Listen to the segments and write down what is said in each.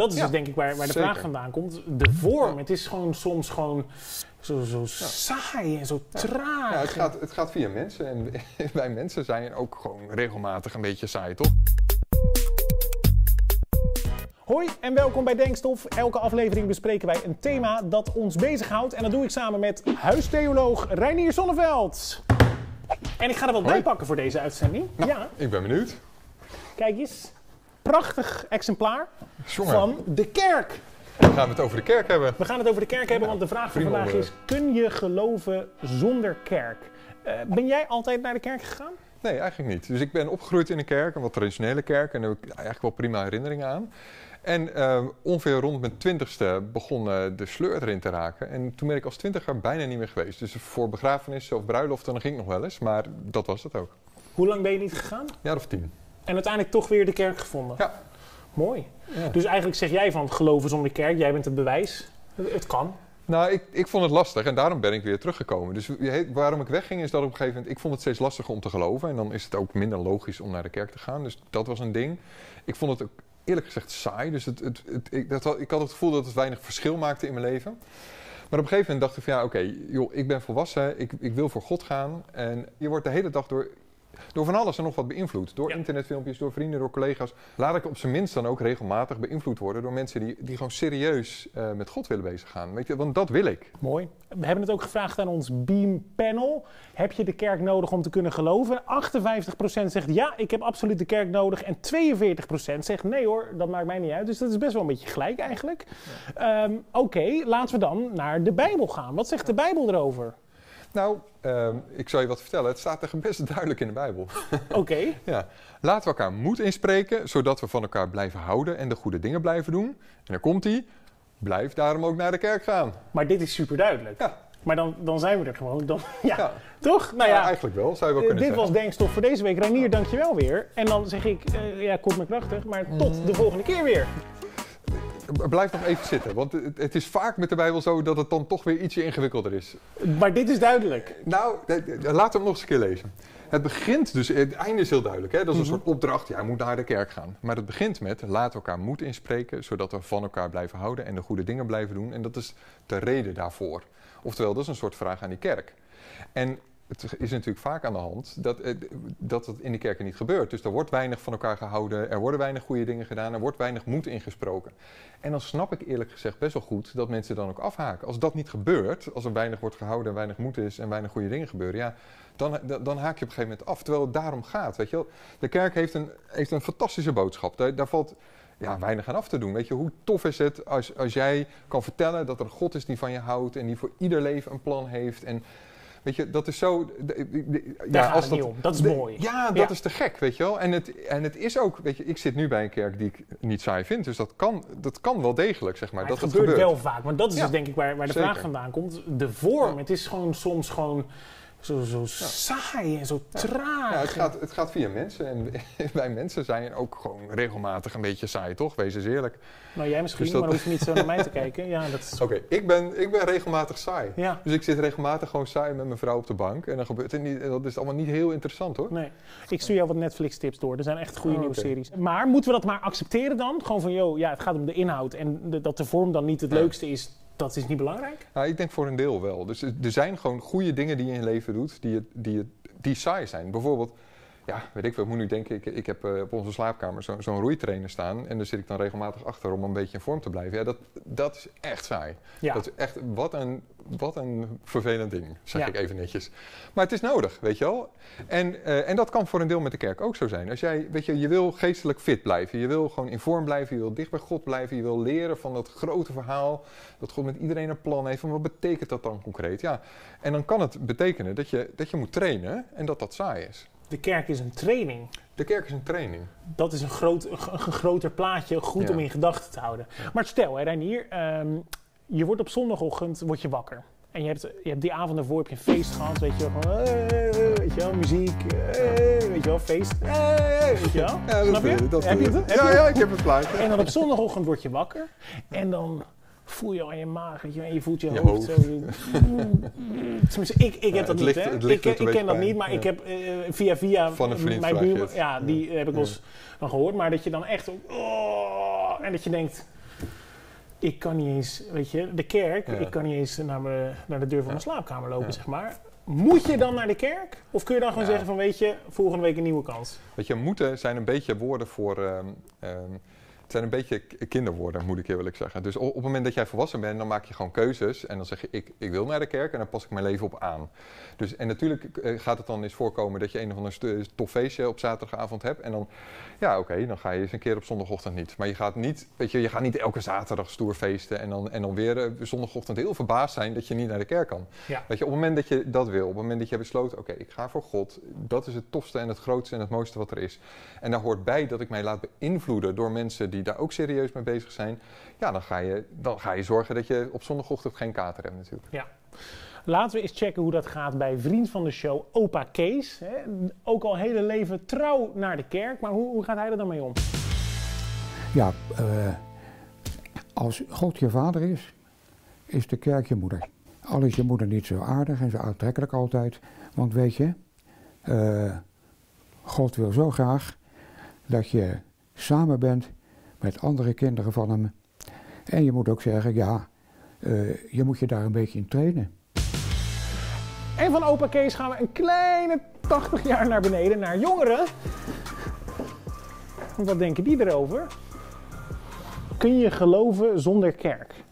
Dat is Ja, dus denk ik waar, waar de zeker. vraag vandaan komt. De vorm, het is gewoon soms gewoon zo, zo saai en zo traag. Ja, het, gaat, het gaat via mensen en wij mensen zijn ook gewoon regelmatig een beetje saai, toch? Hoi en welkom bij Denkstof. Elke aflevering bespreken wij een thema dat ons bezighoudt. En dat doe ik samen met huistheoloog Reinier Zonneveld. En ik ga er wat bij pakken voor deze uitzending. Ja, Ik ben benieuwd. kijk eens. Prachtig exemplaar Jongen, van de kerk. dan gaan we het over de kerk hebben. We gaan het over de kerk hebben, want de vraag van vandaag is: onderwerp. kun je geloven zonder kerk? Eh, ben jij altijd naar de kerk gegaan? Nee, eigenlijk niet. Dus ik ben opgegroeid in een kerk, een wat traditionele kerk. En daar heb ik eigenlijk wel prima herinneringen aan. En eh, ongeveer rond mijn twintigste begon eh, de sleur erin te raken. En toen ben ik als twintiger bijna niet meer geweest. Dus voor begrafenissen of bruiloften, dan ging ik nog wel eens. Maar dat was het ook. Hoe lang ben je niet gegaan? Jaar of tien. En uiteindelijk toch weer de kerk gevonden. Ja. Mooi. Ja. Dus eigenlijk zeg jij van geloven zonder kerk, jij bent het bewijs. Het het kan. Nou, ik, ik vond het lastig en daarom ben ik weer teruggekomen. Dus waarom ik wegging is dat op een gegeven moment... Ik vond het steeds lastiger om te geloven. En dan is het ook minder logisch om naar de kerk te gaan. Dus dat was een ding. Ik vond het ook eerlijk gezegd saai. Dus het, het, het- ik, dat, had- ik had het gevoel dat het weinig verschil maakte in mijn leven. Maar op een gegeven moment dacht ik van ja, oké, joh, ik ben volwassen. Ik, ik wil voor God gaan. En je wordt de hele dag door... Door van alles en nog wat beïnvloed. Door Ja. internetfilmpjes, door vrienden, door collega's. Laat ik op zijn minst dan ook regelmatig beïnvloed worden door mensen die, die gewoon serieus eh, met God willen bezig gaan. Weet je, want dat wil ik. Mooi. We hebben het ook gevraagd aan ons Beam panel. Heb je de kerk nodig om te kunnen geloven? 58% zegt ja, ik heb absoluut de kerk nodig. En 42% zegt nee hoor, dat maakt mij niet uit. Dus dat is best wel een beetje gelijk eigenlijk. Ehm, Oké, laten we dan naar de Bijbel gaan. Wat zegt de Bijbel erover? Nou, ehm, ik zal je wat vertellen. Het staat er best duidelijk in de Bijbel. Oké, ja. Laten we elkaar moed inspreken, zodat we van elkaar blijven houden en de goede dingen blijven doen. En dan komt hij. Blijf daarom ook naar de kerk gaan. maar dit is super duidelijk. Ja, Maar dan, dan zijn we er gewoon. Dan, ja, ja. toch? Nou Ja, ja, eigenlijk wel, zou je wel Eh, kunnen dit was. Denkstof voor deze week. Reinier, dankjewel weer. En dan zeg ik, eh, ja, kort maar krachtig, maar tot de volgende keer weer. Blijf nog even zitten, want het, het is vaak met de Bijbel zo dat het dan toch weer ietsje ingewikkelder is. Maar dit is duidelijk. Nou, eh, eh, laten we hem nog eens een keer lezen. Het begint dus, het einde is heel duidelijk. Hè? Dat is een Mhm. soort opdracht, jij moet naar de kerk gaan. Maar het begint met, we elkaar moed inspreken, zodat we van elkaar blijven houden en de goede dingen blijven doen. En dat is de reden daarvoor. Oftewel, dat is een soort vraag aan die kerk. En het is natuurlijk vaak aan de hand dat, eh, dat het in de kerken niet gebeurt. Dus er wordt weinig van elkaar gehouden, er worden weinig goede dingen gedaan, er wordt weinig moed ingesproken. En dan snap ik eerlijk gezegd best wel goed dat mensen dan ook afhaken. Als dat niet gebeurt, als er weinig wordt gehouden en weinig moed is en weinig goede dingen gebeuren, ja, dan, dan, dan haak je op een gegeven moment af. Terwijl het daarom gaat, weet je wel. De kerk heeft een, heeft een fantastische boodschap. Daar, daar valt ja, weinig aan af te doen. Weet je, hoe tof is het als, als jij kan vertellen dat er een God is die van je houdt en die voor ieder leven een plan heeft. En weet je, dat is zo. ja, als dat. Dat is mooi. Ja, dat Ja. is te gek, weet je wel. En het, en het is ook, weet je, ik zit nu bij een kerk die ik niet saai vind. Dus dat kan, dat kan wel degelijk, zeg maar. Maar dat het het gebeurt wel vaak. Want dat is Ja, dus denk ik waar, waar de zeker. vraag vandaan komt. De vorm, het is gewoon soms gewoon zo, zo saai en zo traag. Ja, het gaat, het gaat via mensen. En wij mensen zijn ook gewoon regelmatig een beetje saai, toch? Wees eens eerlijk. Nou, jij misschien, Dus dat- maar hoef je niet zo naar mij te kijken. Ja, dat is... Oké, ik, ben, ik ben regelmatig saai. Ja, Dus ik zit regelmatig gewoon saai met mijn vrouw op de bank. En dan gebeurt er niet. en Dat is allemaal niet heel interessant hoor. nee. Ik stuur jou wat Netflix-tips door. Er zijn echt goede Oh, nieuwe series. Maar moeten we dat maar accepteren dan? Gewoon van, joh, ja, het gaat om de inhoud. En de- dat de vorm dan niet het leukste is, dat is niet belangrijk? Nou, ik denk voor een deel wel. Dus er zijn gewoon goede dingen die je in je leven doet, die, die, die saai zijn. Bijvoorbeeld, ja, weet ik veel, ik moet nu denken, ik, ik heb eh, op onze slaapkamer zo- zo'n roeitrainer staan. En daar zit ik dan regelmatig achter om een beetje in vorm te blijven. Ja, dat, dat is echt saai. Ja. Dat is echt, wat een, wat een vervelend ding, zeg Ja. ik even netjes. Maar het is nodig, weet je wel. En, eh, en dat kan voor een deel met de kerk ook zo zijn. Als jij, weet je, je wil geestelijk fit blijven. Je wil gewoon in vorm blijven. Je wil dicht bij God blijven. Je wil leren van dat grote verhaal. Dat God met iedereen een plan heeft. En wat betekent dat dan concreet? Ja. En dan kan het betekenen dat je, dat je moet trainen en dat dat saai is. De kerk is een training. De kerk is een training. Dat is een, groot, een een groter plaatje, goed Ja. om in gedachten te houden. Maar stel, hè, Reinier, ehm, je wordt op zondagochtend word je wakker. En je hebt, je hebt die avond ervoor heb je een feest gehad, weet je wel. Weet je wel, muziek, weet je wel, feest. weet je wel. Snap je? heb je het? Heb ja, ja, ik heb het plaatje. En dan op zondagochtend word je wakker. En dan voel je al je maag, weet je en je voelt je, Je hoofd, hoofd. zo. Tenminste, ik, ik heb Ja, dat niet, ligt- hè. ik ik ken dat niet, maar ja. ik heb eh, via via Van een mijn buurman, ja, die heb ik wel eens van gehoord. Maar dat je dan echt, oh, en dat je denkt, ik kan niet eens, weet je, de kerk, ik kan niet eens naar, me, naar de deur van mijn slaapkamer lopen, zeg maar. Moet je dan naar de kerk? Of kun je dan gewoon zeggen van, weet je, volgende week een nieuwe kans? Weet je, moeten zijn een beetje woorden voor. ehm, ehm, het zijn een beetje kinderwoorden, moet ik eerlijk zeggen. Dus op het moment dat jij volwassen bent, dan maak je gewoon keuzes. En dan zeg je, ik, ik wil naar de kerk en daar pas ik mijn leven op aan. Dus, en natuurlijk eh, gaat het dan eens voorkomen dat je een of ander stu- tof feestje op zaterdagavond hebt. En dan, ja oké, dan ga je eens een keer op zondagochtend niet. Maar je gaat niet, weet je, je gaat niet elke zaterdag stoer feesten. En dan, en dan weer eh, zondagochtend heel verbaasd zijn dat je niet naar de kerk kan. Ja. Weet je, op het moment dat je dat wil, op het moment dat je besloten, oké, ik ga voor God, dat is het tofste en het grootste en het mooiste wat er is. En daar hoort bij dat ik mij laat beïnvloeden door mensen die daar ook serieus mee bezig zijn. Ja, dan ga je, dan ga je zorgen dat je op zondagochtend geen kater hebt natuurlijk. Laten we eens checken hoe dat gaat bij vriend van de show, opa Kees. Hè? Ook al hele leven trouw naar de kerk, maar hoe, hoe gaat hij er dan mee om? Ja, eh, als God je vader is, is de kerk je moeder. Al is je moeder niet zo aardig en zo aantrekkelijk altijd. Want weet je, eh, God wil zo graag dat je samen bent met andere kinderen van hem. En je moet ook zeggen, ja, eh, je moet je daar een beetje in trainen. En van opa Kees gaan we een kleine 80 jaar naar beneden, naar jongeren. Wat denken die erover? Kun je geloven zonder kerk?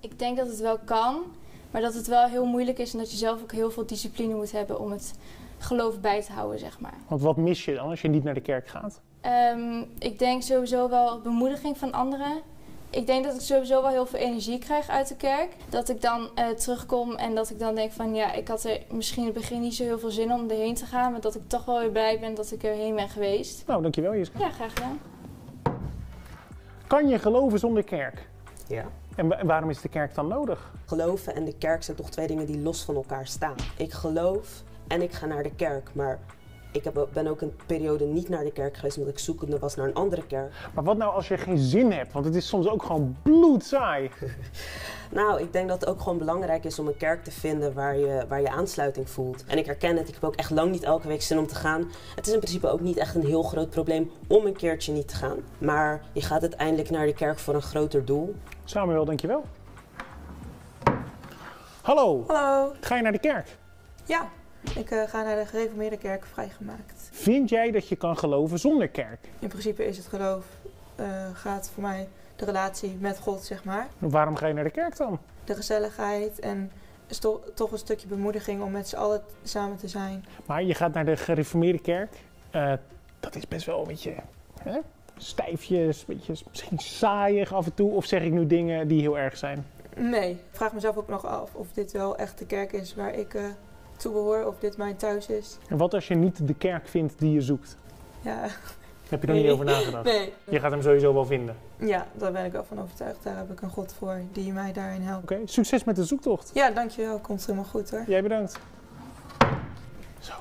Ik denk dat het wel kan, maar dat het wel heel moeilijk is en dat je zelf ook heel veel discipline moet hebben om het geloof bij te houden, zeg maar. Want wat mis je dan als je niet naar de kerk gaat? Ehm, ik denk sowieso wel bemoediging van anderen. Ik denk dat ik sowieso wel heel veel energie krijg uit de kerk. Dat ik dan eh, terugkom en dat ik dan denk van ja, ik had er misschien in het begin niet zo heel veel zin om erheen te gaan. Maar dat ik toch wel weer blij ben dat ik erheen ben geweest. Nou, dankjewel Jiska. Ja, graag gedaan. Kan je geloven zonder kerk? Ja. En wa- waarom is de kerk dan nodig? Geloven en de kerk zijn toch twee dingen die los van elkaar staan. Ik geloof en ik ga naar de kerk, maar ik heb, ben ook een periode niet naar de kerk geweest omdat ik zoekende was naar een andere kerk. Maar wat nou als je geen zin hebt? Want het is soms ook gewoon bloedsaai. Nou, ik denk dat het ook gewoon belangrijk is om een kerk te vinden waar je, waar je aansluiting voelt. En ik herken het, ik heb ook echt lang niet elke week zin om te gaan. Het is in principe ook niet echt een heel groot probleem om een keertje niet te gaan. Maar je gaat uiteindelijk naar de kerk voor een groter doel. Samuel, dankjewel. Hallo, Hallo. ga je naar de kerk? Ja, ik eh, ga naar de gereformeerde kerk vrijgemaakt. Vind jij dat je kan geloven zonder kerk? In principe is het geloof, eh, gaat voor mij de relatie met God, zeg maar. Waarom ga je naar de kerk dan? De gezelligheid en is to- toch een stukje bemoediging om met z'n allen samen te zijn. Maar je gaat naar de gereformeerde kerk. Eh, dat is best wel een beetje hè? stijfjes, een beetje misschien saaiig af en toe. Of zeg ik nu dingen die heel erg zijn? Nee, ik vraag mezelf ook nog af of dit wel echt de kerk is waar ik eh toe behoor, of dit mijn thuis is. En wat als je niet de kerk vindt die je zoekt? Ja, Heb je er niet over nagedacht? nee. Je gaat hem sowieso wel vinden. Ja, daar ben ik wel van overtuigd. Daar heb ik een God voor die mij daarin helpt. Oké, succes met de zoektocht. Ja, dankjewel. Komt helemaal goed hoor. Jij bedankt. Zo.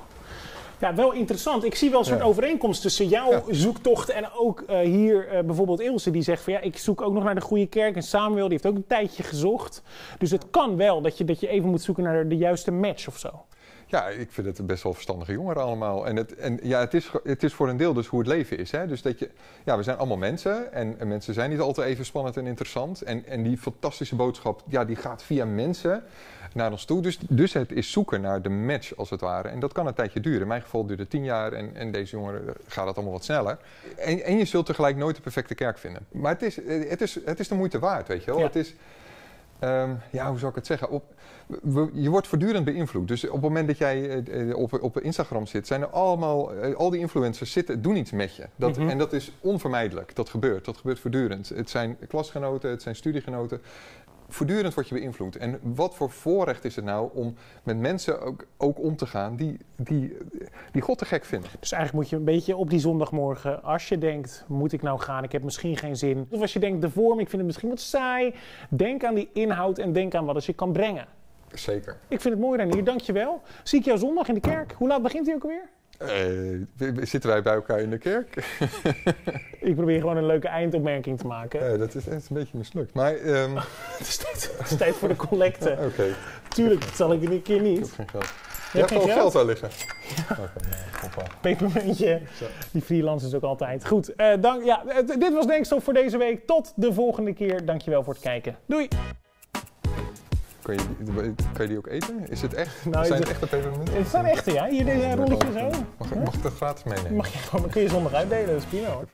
Ja, wel interessant. Ik zie wel een soort Ja. overeenkomst tussen jouw Ja. zoektocht en ook eh, hier eh, bijvoorbeeld Ilse die zegt van ja, ik zoek ook nog naar de goede kerk. En Samuel die heeft ook een tijdje gezocht. Dus het kan wel dat je, dat je even moet zoeken naar de juiste match of zo. Ja, ik vind het best wel verstandige jongeren allemaal. En, het, en ja, het is, het is voor een deel dus hoe het leven is. Hè? Dus dat je, ja, we zijn allemaal mensen en, en mensen zijn niet altijd even spannend en interessant. En, en die fantastische boodschap, ja, die gaat via mensen naar ons toe. Dus, dus het is zoeken naar de match als het ware. En dat kan een tijdje duren. In mijn geval duurde het tien jaar en, en deze jongeren eh, gaat het allemaal wat sneller. En, en je zult tegelijk nooit de perfecte kerk vinden. Maar het is, eh, het is, het is de moeite waard, weet je wel. Ja. Het is, ehm, ja, hoe zou ik het zeggen? Op, we- je wordt voortdurend beïnvloed. Dus op het moment dat jij eh, eh, op, op Instagram zit, zijn er allemaal, eh, al die influencers zitten, doen iets met je. Dat, Mhm. En dat is onvermijdelijk. Dat gebeurt. Dat gebeurt voortdurend. Het zijn klasgenoten, het zijn studiegenoten. Voortdurend word je beïnvloed. En wat voor voorrecht is het nou om met mensen ook, ook om te gaan die, die, die God te gek vinden? Dus eigenlijk moet je een beetje op die zondagmorgen, als je denkt, moet ik nou gaan? Ik heb misschien geen zin. Of als je denkt, de vorm, ik vind het misschien wat saai. Denk aan die inhoud en denk aan wat het je kan brengen. Zeker. Ik vind het mooi, Renier. Dankjewel. Zie ik jou zondag in de kerk. Hoe laat begint hij ook alweer? Eh, zitten wij bij elkaar in de kerk? Ik probeer gewoon een leuke eindopmerking te maken. Ja, dat is echt een beetje mislukt. Maar, ehm, Het, is tijd, het is tijd voor de collecte. oké, Tuurlijk, dat zal ik een keer ik heb niet. geen geld. Je hebt wel geld? daar liggen. Oké, nou. Pepermuntje. Die freelancers ook altijd. Goed, eh, dank, ja, eh, dit was Denkstof voor deze week. Tot de volgende keer. Dankjewel voor het kijken. Doei! Kan je, die- kan je die ook eten? Is het echt? Nou, Zijn het- echte pepermunten? Het zijn echte, ja. Hier deze rolletjes zo. Mag, mag ik het gratis meenemen? Mag je gewoon, kun je zondag uitdelen, dat is prima hoor.